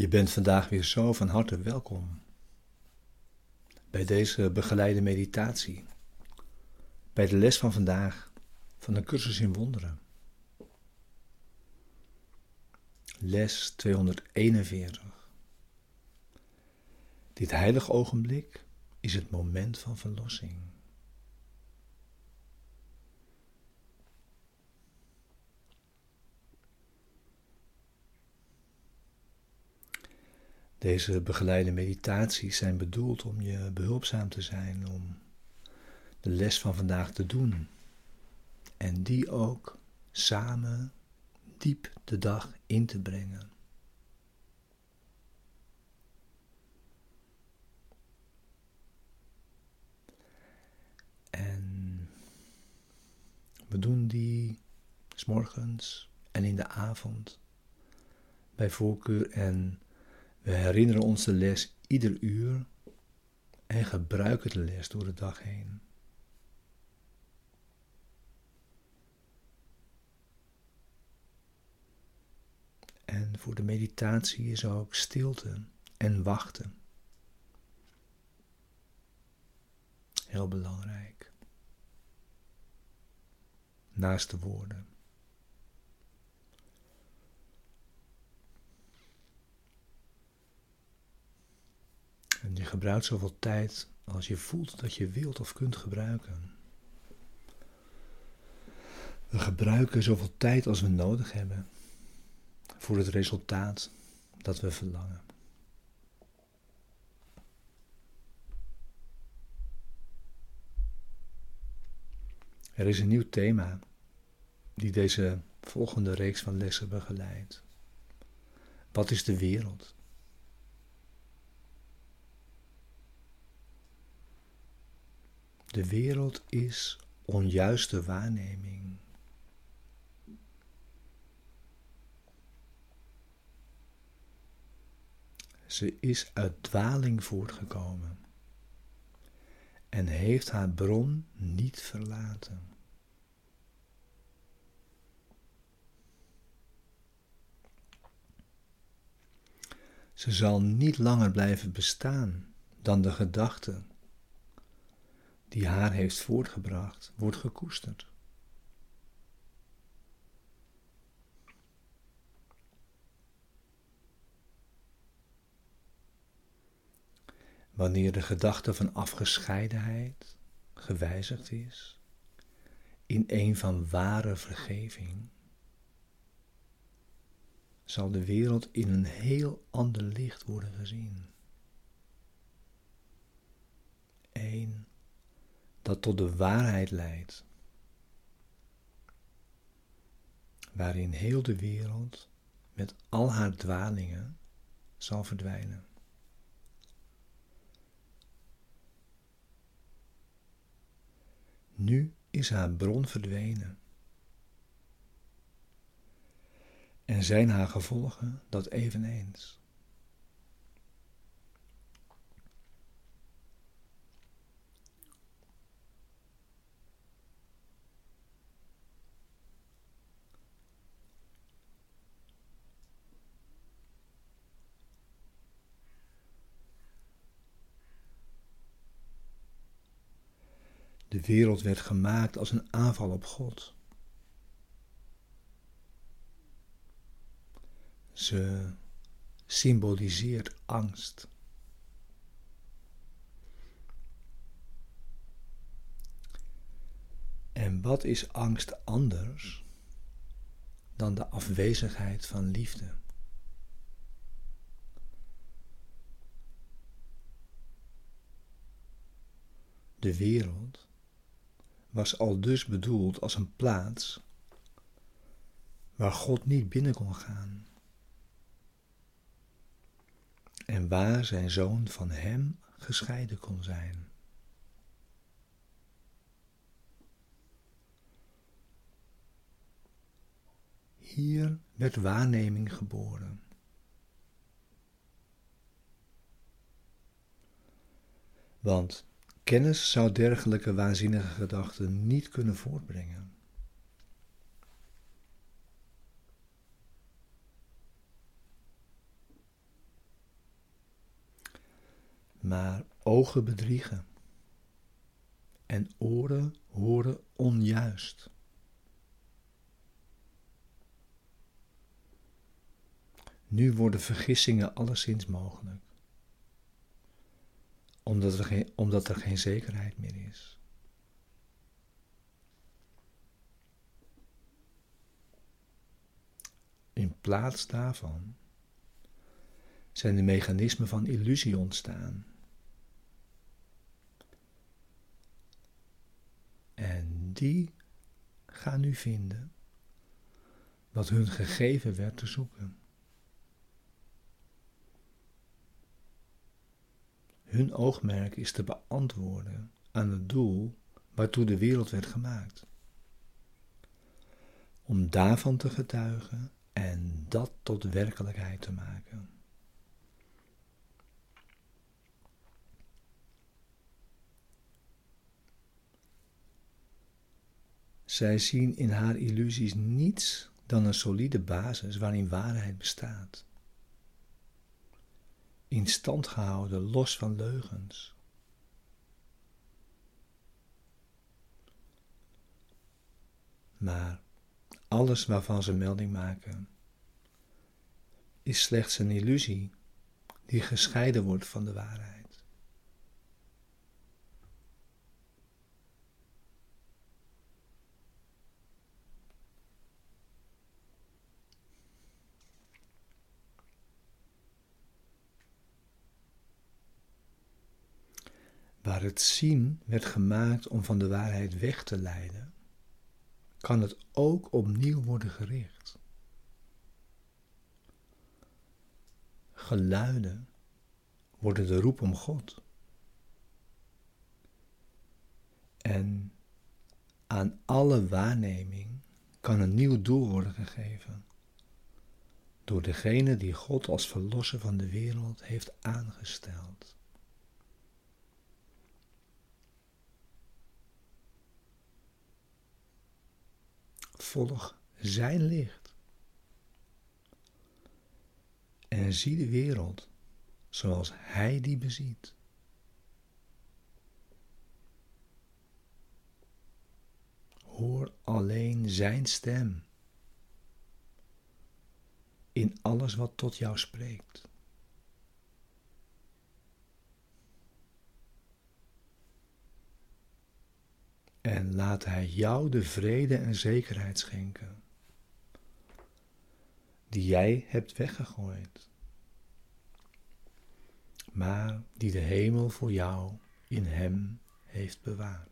Je bent vandaag weer zo van harte welkom bij deze begeleide meditatie, bij de les van vandaag van de cursus in wonderen. Les 241. Dit heilige ogenblik is het moment van verlossing. Deze begeleide meditaties zijn bedoeld om je behulpzaam te zijn om de les van vandaag te doen. En die ook samen diep de dag in te brengen. En we doen die s morgens en in de avond bij voorkeur en we herinneren ons de les ieder uur en gebruiken de les door de dag heen. En voor de meditatie is ook stilte en wachten. Heel belangrijk. Naast de woorden. En je gebruikt zoveel tijd als je voelt dat je wilt of kunt gebruiken. We gebruiken zoveel tijd als we nodig hebben voor het resultaat dat we verlangen. Er is een nieuw thema die deze volgende reeks van lessen begeleidt. Wat is de wereld? De wereld is onjuiste waarneming. Ze is uit dwaling voortgekomen en heeft haar bron niet verlaten. Ze zal niet langer blijven bestaan dan de gedachte die haar heeft voortgebracht, wordt gekoesterd. Wanneer de gedachte van afgescheidenheid gewijzigd is in een van ware vergeving, zal de wereld in een heel ander licht worden gezien. Een dat tot de waarheid leidt, waarin heel de wereld met al haar dwalingen zal verdwijnen. Nu is haar bron verdwenen. En zijn haar gevolgen dat eveneens. De wereld werd gemaakt als een aanval op God. Ze symboliseert angst. En wat is angst anders dan de afwezigheid van liefde? De wereld was al dus bedoeld als een plaats waar God niet binnen kon gaan en waar zijn zoon van hem gescheiden kon zijn. Hier werd waarneming geboren. Want kennis zou dergelijke waanzinnige gedachten niet kunnen voortbrengen. Maar ogen bedriegen en oren horen onjuist. Nu worden vergissingen alleszins mogelijk, omdat er geen, omdat er geen zekerheid meer is. In plaats daarvan zijn de mechanismen van illusie ontstaan. En die gaan nu vinden wat hun gegeven werd te zoeken. Hun oogmerk is te beantwoorden aan het doel waartoe de wereld werd gemaakt. Om daarvan te getuigen en dat tot werkelijkheid te maken. Zij zien in haar illusies niets dan een solide basis waarin waarheid bestaat. In stand gehouden, los van leugens. Maar alles waarvan ze melding maken, is slechts een illusie die gescheiden wordt van de waarheid. Waar het zien werd gemaakt om van de waarheid weg te leiden, kan het ook opnieuw worden gericht. Geluiden worden de roep om God. En aan alle waarneming kan een nieuw doel worden gegeven door degene die God als verlosser van de wereld heeft aangesteld. Volg zijn licht. En zie de wereld zoals hij die beziet. Hoor alleen zijn stem in alles wat tot jou spreekt. En laat Hij jou de vrede en zekerheid schenken die jij hebt weggegooid, maar die de hemel voor jou in Hem heeft bewaard.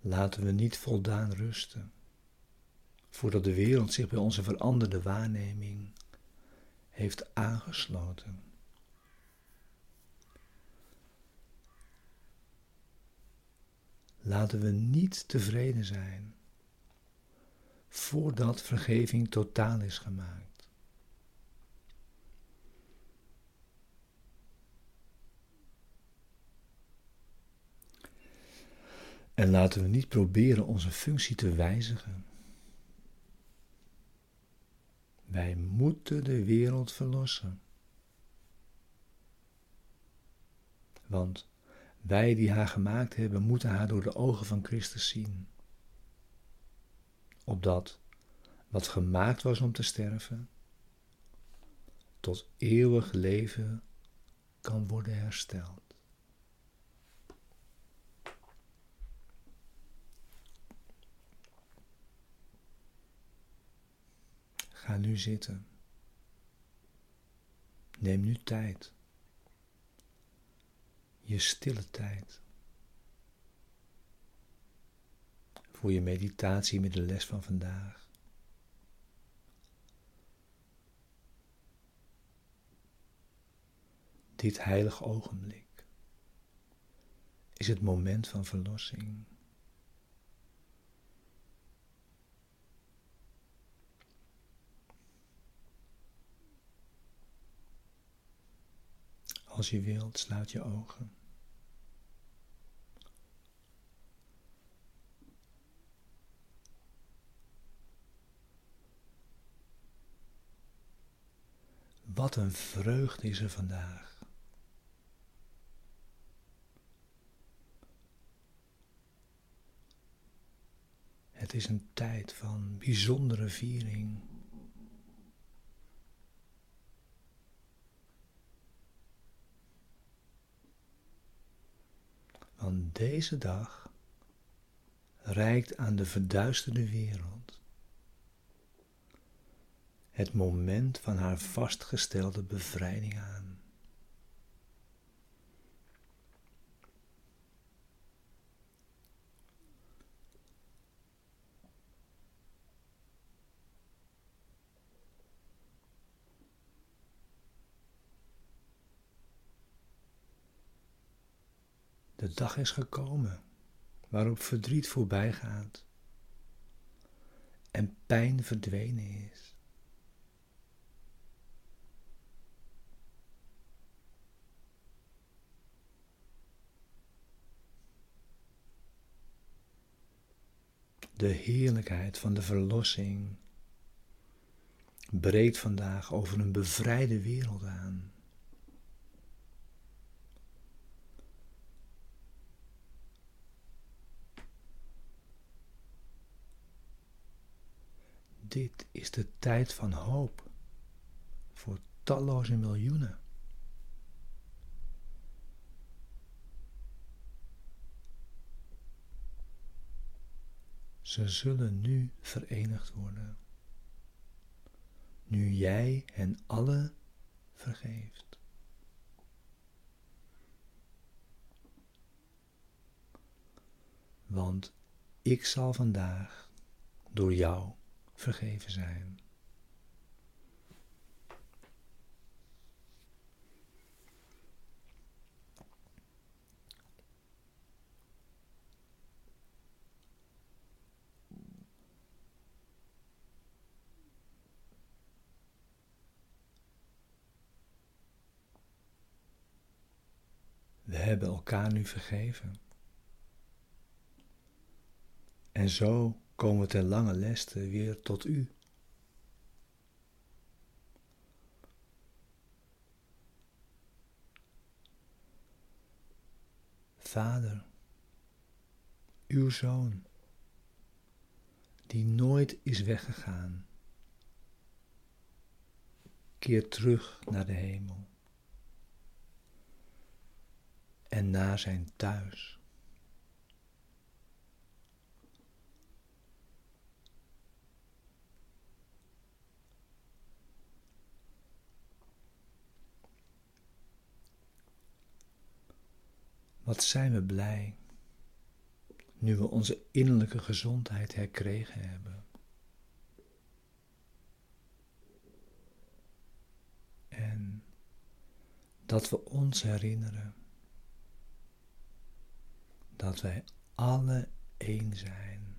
Laten we niet voldaan rusten, voordat de wereld zich bij onze veranderde waarneming heeft aangesloten. Laten we niet tevreden zijn voordat vergeving totaal is gemaakt. En laten we niet proberen onze functie te wijzigen. Wij moeten de wereld verlossen. Want wij die haar gemaakt hebben, moeten haar door de ogen van Christus zien. Opdat wat gemaakt was om te sterven, tot eeuwig leven kan worden hersteld. Ga nu zitten. Neem nu tijd. Je stille tijd. Voor je meditatie met de les van vandaag. Dit heilig ogenblik is het moment van verlossing. Als je wilt, sluit je ogen. Wat een vreugde is er vandaag. Het is een tijd van bijzondere viering. Want deze dag reikt aan de verduisterde wereld het moment van haar vastgestelde bevrijding aan. De dag is gekomen waarop verdriet voorbij gaat en pijn verdwenen is. De heerlijkheid van de verlossing breekt vandaag over een bevrijde wereld aan. Dit is de tijd van hoop voor talloze miljoenen. Ze zullen nu verenigd worden. Nu jij hen alle vergeeft. Want ik zal vandaag door jou vergeven zijn. We hebben elkaar nu vergeven. En zo komen ten lange leste weer tot u. Vader, uw zoon, die nooit is weggegaan, keert terug naar de hemel en naar zijn thuis. Wat zijn we blij nu we onze innerlijke gezondheid herkregen hebben. En dat we ons herinneren dat wij alle één zijn.